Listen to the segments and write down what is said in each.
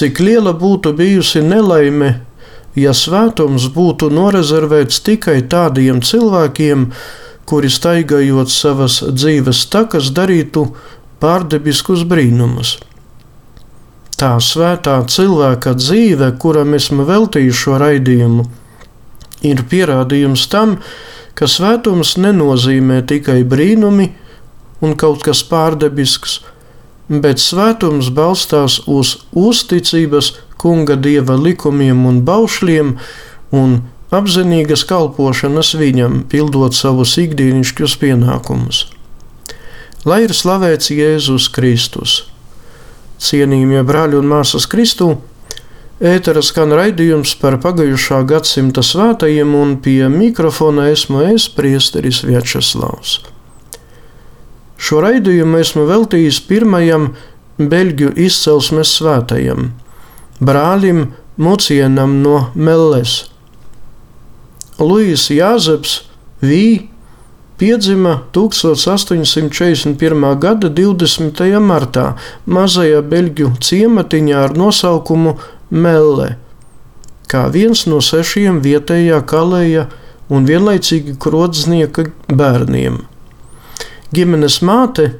Cik liela būtu bijusi nelaime, ja svētums būtu norezervēts tikai tādiem cilvēkiem, kuri staigājot savas dzīves takas, darītu pārdebiskus brīnumus. Tā svētā cilvēka dzīve, kuram esmu veltījis šo raidījumu, ir pierādījums tam, ka svētums nenozīmē tikai brīnumi un kaut kas pārdebisks, bet svētums balstās uz uzticības kunga dieva likumiem un baušļiem un apzinīgas kalpošanas viņam, pildot savus ikdienišķus pienākumus. Lai ir slavēts Jēzus Kristus! Cienījamie brāļi un māsas Kristū! Ētera skan raidījums par pagājušā gadsimta svētajiem, un pie mikrofona esmu es, Priesteris Vjačeslavs. Šo raidījumu esmu veltījis pirmajam beļģu izcelsmes svētajam, brālim Mucienam no Melles. Luīs Jāzeps Vī piedzima 1841. gada 20. martā mazajā beļģu ciematiņā ar nosaukumu Melle, kā viens no sešiem vietējā kalēja un vienlaicīgi krodznieka bērniem. Ģimenes māte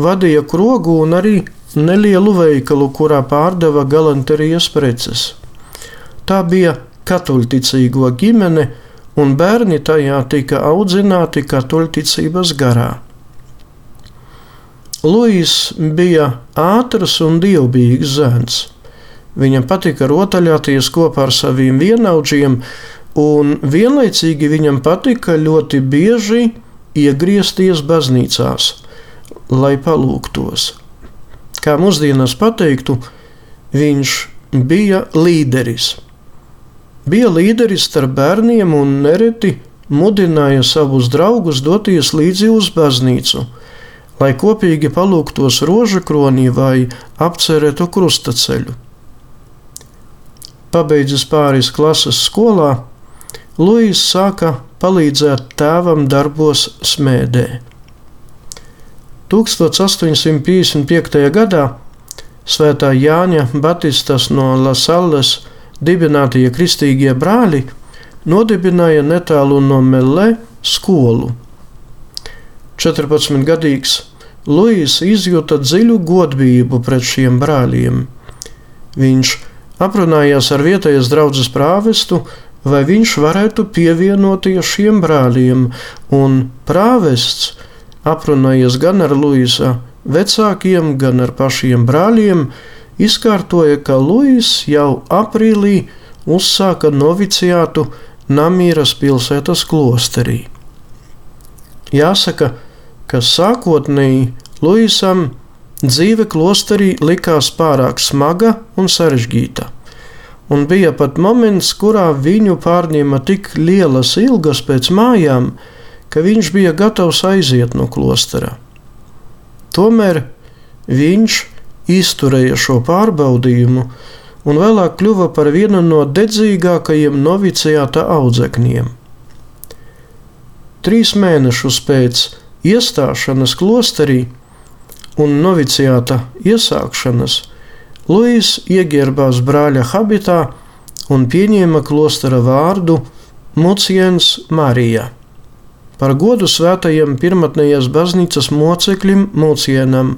vadīja krogu un arī nelielu veikalu, kurā pārdeva galanterijas preces. Tā bija katoļticīgo ģimene, un bērni tajā tika audzināti katoļticības garā. Luīs bija ātrs un dievbijīgs zēns. Viņam patika rotaļāties kopā ar saviem vienaudžiem, un vienlaicīgi viņam patika ļoti bieži iegriezties baznīcās, lai palūgtos. Kā mūsdienās pateiktu, viņš bija līderis. Bija līderis starp bērniem un nereti mudināja savus draugus doties līdzi uz baznīcu, lai kopīgi palūgtos roža kronī vai apcerētu krustaceļu. Pabeidzis pāris klases skolā, Luīs sāka palīdzēt tēvam darbos smēdē. 1855. gadā Svētā Jāņa Batistas no Lasalles dibinātie kristīgie brāļi nodibināja netālu no Melē skolu. 14-gadīgs Luīs izjuta dziļu godību pret šiem brāļiem. Viņš aprunājās ar vietējās draudzes prāvestu, vai viņš varētu pievienoties šiem brāļiem, un prāvests aprunājies gan ar Luisa vecākiem, gan ar pašiem brāļiem, izkārtoja, ka Luis jau aprīlī uzsāka noviciātu Namīras pilsētas klosterī. Jāsaka, ka sākotnēji Luisam Dzīve klosterī likās pārāk smaga un sarežģīta, un bija pat moments, kurā viņu pārņēma tik lielas ilgas pēc mājām, ka viņš bija gatavs aiziet no klostera. Tomēr viņš izturēja šo pārbaudījumu un vēlāk kļuva par vienu no dedzīgākajiem novicijāta audzekņiem. Trīs mēnešus pēc iestāšanās klosterī un noviciāta iesākšanas, Luīs ieģērbās brāļa habitā un pieņēma klostera vārdu Muciens Marija. Par godu svētajam pirmotnējās baznīcas moceklim Mucienam,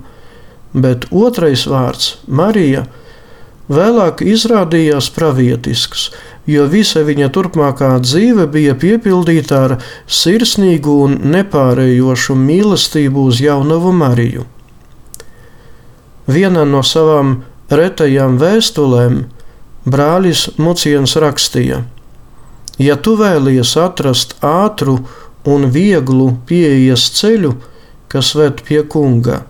bet otrais vārds Marija vēlāk izrādījās pravietisks, jo visa viņa turpmākā dzīve bija piepildīta ar sirsnīgu un nepārējošu mīlestību uz jaunavu Mariju. Vienā no savām retajām vēstulēm brālis Muciens rakstīja: Ja tu vēlies atrast ātru un vieglu pieejas ceļu, kas ved pie kunga,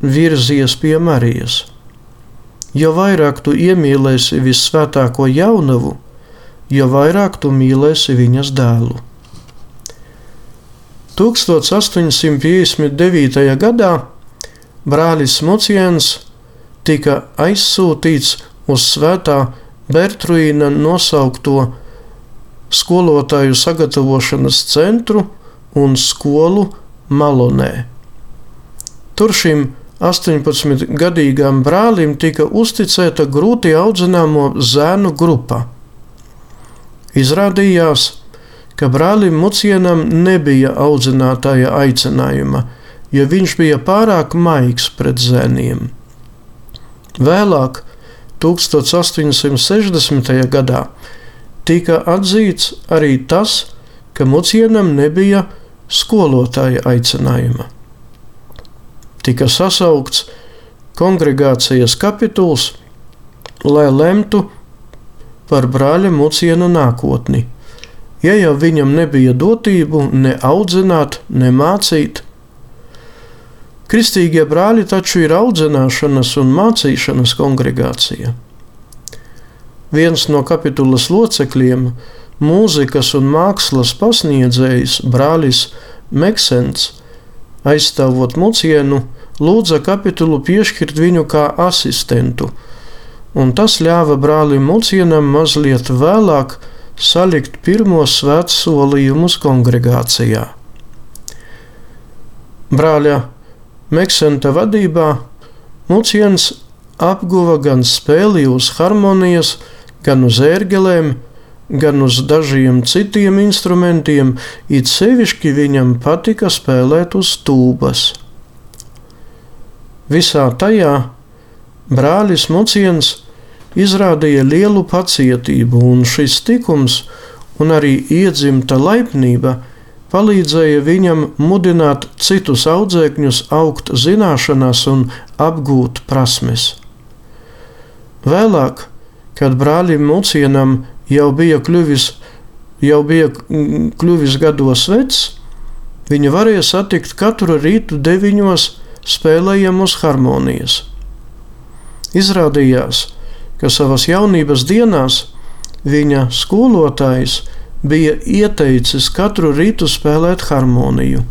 virzies pie Marijas. Jo vairāk tu iemīlēsi vissvētāko jaunavu, jo vairāk tu mīlēsi viņas dēlu. 1859. gadā brālis Muciens tika aizsūtīts uz svētā Bertruīna nosaukto skolotāju sagatavošanas centru un skolu Malonē. Tur šim 18-gadīgam brālim tika uzticēta grūti audzināmo zēnu grupa. Izrādījās, ka brālim Mucienam nebija audzinātāja aicinājuma, jo viņš bija pārāk maigs pret zēniem. Vēlāk, 1860. gadā, tika atzīts arī tas, ka Mucienam nebija skolotāja aicinājuma. Tika sasaukts kongregācijas kapituls, lai lemtu par brāļa Muciena nākotni, ja jau viņam nebija dotību ne audzināt, ne mācīt. Kristīgie brāļi taču ir audzināšanas un mācīšanas kongregācija. Viens no kapitulas locekļiem, mūzikas un mākslas pasniedzējs brālis Meksens, aizstāvot mucienu, lūdza kapitulu piešķirt viņu kā asistentu, un tas ļāva brālim mucienam mazliet vēlāk salikt pirmos svēts solījumus kongregācijā. Brāļa Meksenta vadībā Muciens apguva gan spēli uz harmonijas, gan uz ērgelēm, gan uz dažiem citiem instrumentiem, it sevišķi viņam patika spēlēt uz tūbas. Visā tajā brālis Muciens izrādīja lielu pacietību, un šis tikums un arī iedzimta laipnība palīdzēja viņam mudināt citus audzēkņus augt zināšanās un apgūt prasmes. Vēlāk, kad brālim Mucienam jau bija kļuvis, jau bija kļuvis gados vecs, viņa varēja satikt katru rītu deviņos spēlējamus harmonijas. Izrādījās, ka savas jaunības dienās viņa skolotājs bija ieteicis katru rītu spēlēt harmoniju.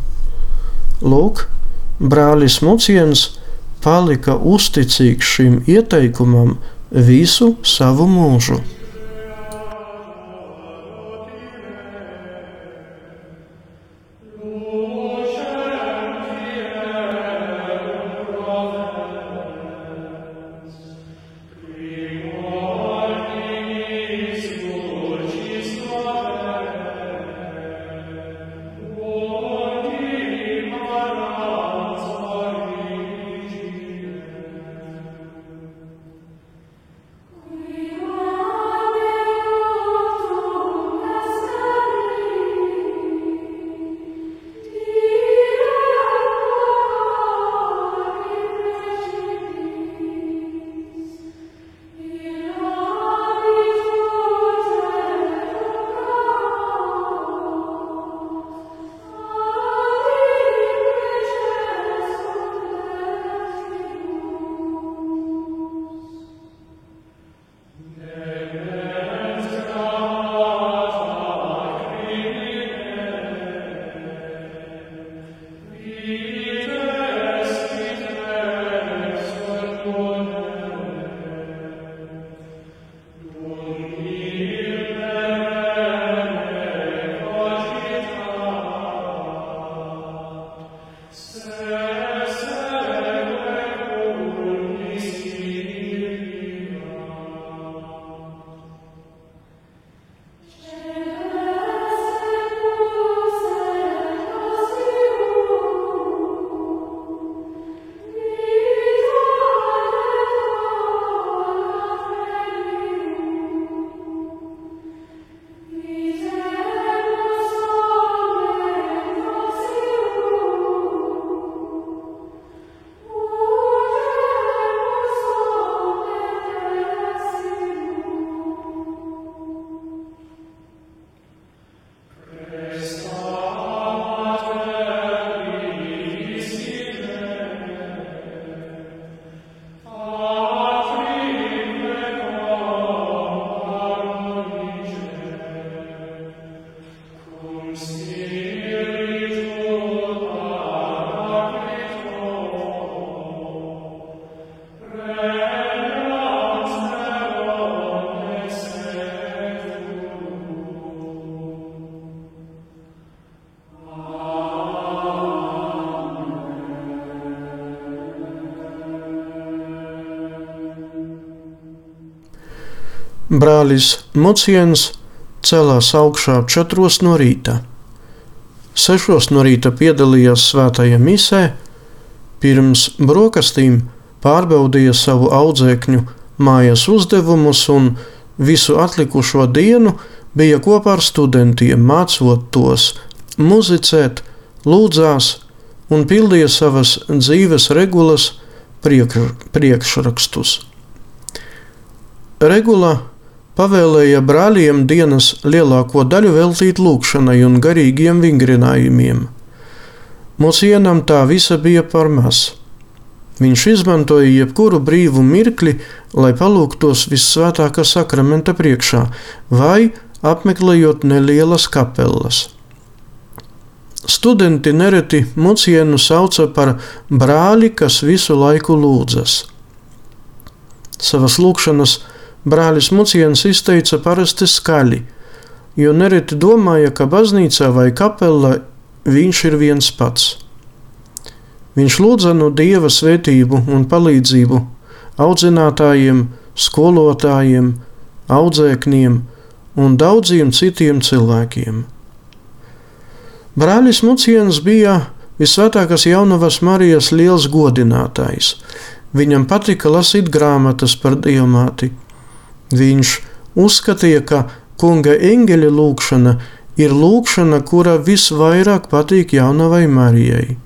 Lūk, brālis Muciens palika uzticīgs šim ieteikumam visu savu mūžu. Brālis Muciens celās augšā četros no rīta. Sešos no rīta piedalījās svētajā misē, pirms brokastīm pārbaudīja savu audzēkņu mājas uzdevumus un visu atlikušo dienu bija kopā ar studentiem, mācot tos muzicēt, lūdzās un pildīja savas dzīves regulas priekšrakstus. Regula pavēlēja brāļiem dienas lielāko daļu veltīt lūgšanai un garīgiem vingrinājumiem. Mūsienam tā visa bija par maz. Viņš izmantoja jebkuru brīvu mirkli, lai palūgtos visvētākā sakramenta priekšā vai apmeklējot nelielas kapelas. Studenti nereti mucienu sauca par brāli, kas visu laiku lūdzas. Savas lūkšanas brālis muciens izteica parasti skaļi, jo nereti domāja, ka baznīcā vai kapelā viņš ir viens pats. Viņš lūdza no dieva svētību un palīdzību audzinātājiem, skolotājiem, audzēkņiem un daudziem citiem cilvēkiem. Brālis Muciens bija visvētākās jaunavas Marijas liels godinātājs. Viņam patika lasīt grāmatas par diamāti. Viņš uzskatīja, ka kunga eņģeļa lūkšana ir lūkšana, kura visvairāk patīk jaunavai Marijai.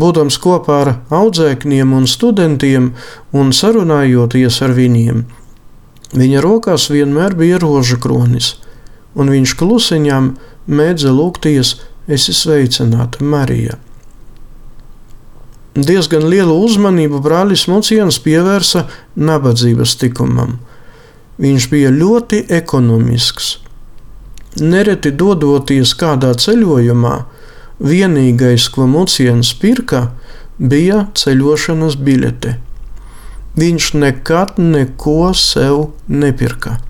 Būdams kopā ar audzēkņiem un studentiem un sarunājoties ar viņiem, viņa rokās vienmēr bija rožu kronis, un viņš klusiņām mēdza lūgties: Es esmu sveicināta, Marija. Diezgan lielu uzmanību brālis Mucians pievērsa nabadzības tikumam. Viņš bija ļoti ekonomisks. Nereti dodoties kādā ceļojumā, vienīgais, ko Muciens pirka, bija ceļošanas biļete. Viņš nekad neko sev nepirka.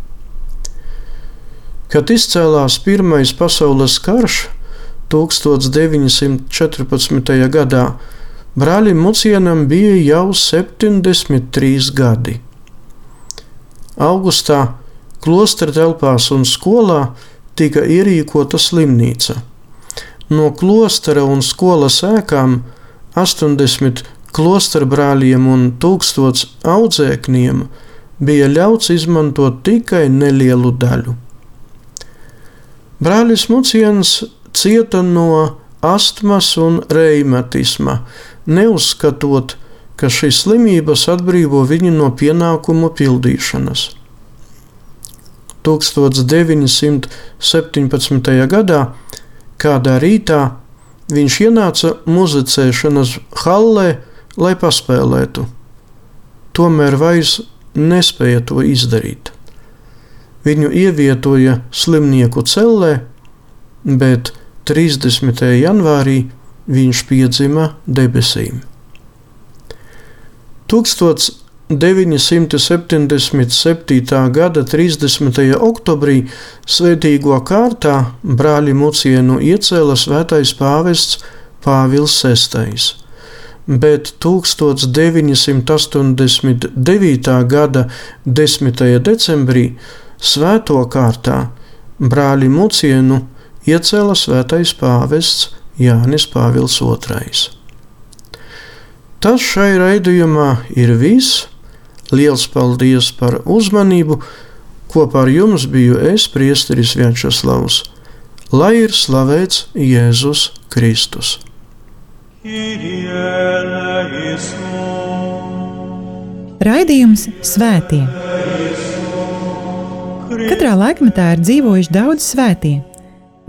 Kad izcēlās Pirmais pasaules karš 1914. gadā, brālim Mucienam bija jau 73 gadi. Augustā klostra telpās un skolā tika ierīkota slimnīca. No klostra un skolas ēkām 80 klostra brāļiem un 1000 audzēkņiem bija ļauts izmantot tikai nelielu daļu. Brālis Muciens cieta no astmas un reimatisma, neuzskatot, ka šīs slimības atbrīvo viņu no pienākumu pildīšanas. 1917. gadā Kādā rītā viņš ienāca muzicēšanas hallē, lai paspēlētu. Tomēr vairs nespēja to izdarīt. Viņu ievietoja slimnieku cellē, bet 30. janvārī viņš piedzima debesīm. 1000 977. gada 30. oktobrī svētīgo kārtā brāļi Mucienu iecēla svētais pāvests Pāvils VI. Bet 1989. gada 10. decembrī svēto kārtā brāļi Mucienu iecēla svētais pāvests Jānis Pāvils II. Tas šai raidījumā ir viss. Liels paldies par uzmanību! Kopā ar jums biju es, Priesteris Vjačeslavs. Lai ir slavēts Jēzus Kristus! Raidījums Svētie. Katrā laikmetā ir dzīvojuši daudz svētie,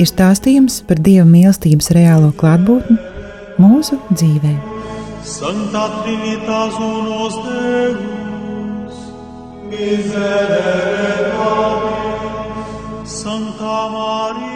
ir stāstījums par Dieva mīlestības reālo klātbūtni mūsu dzīvē. Santa Trinitas unos Deus. Miserere Santa Maria,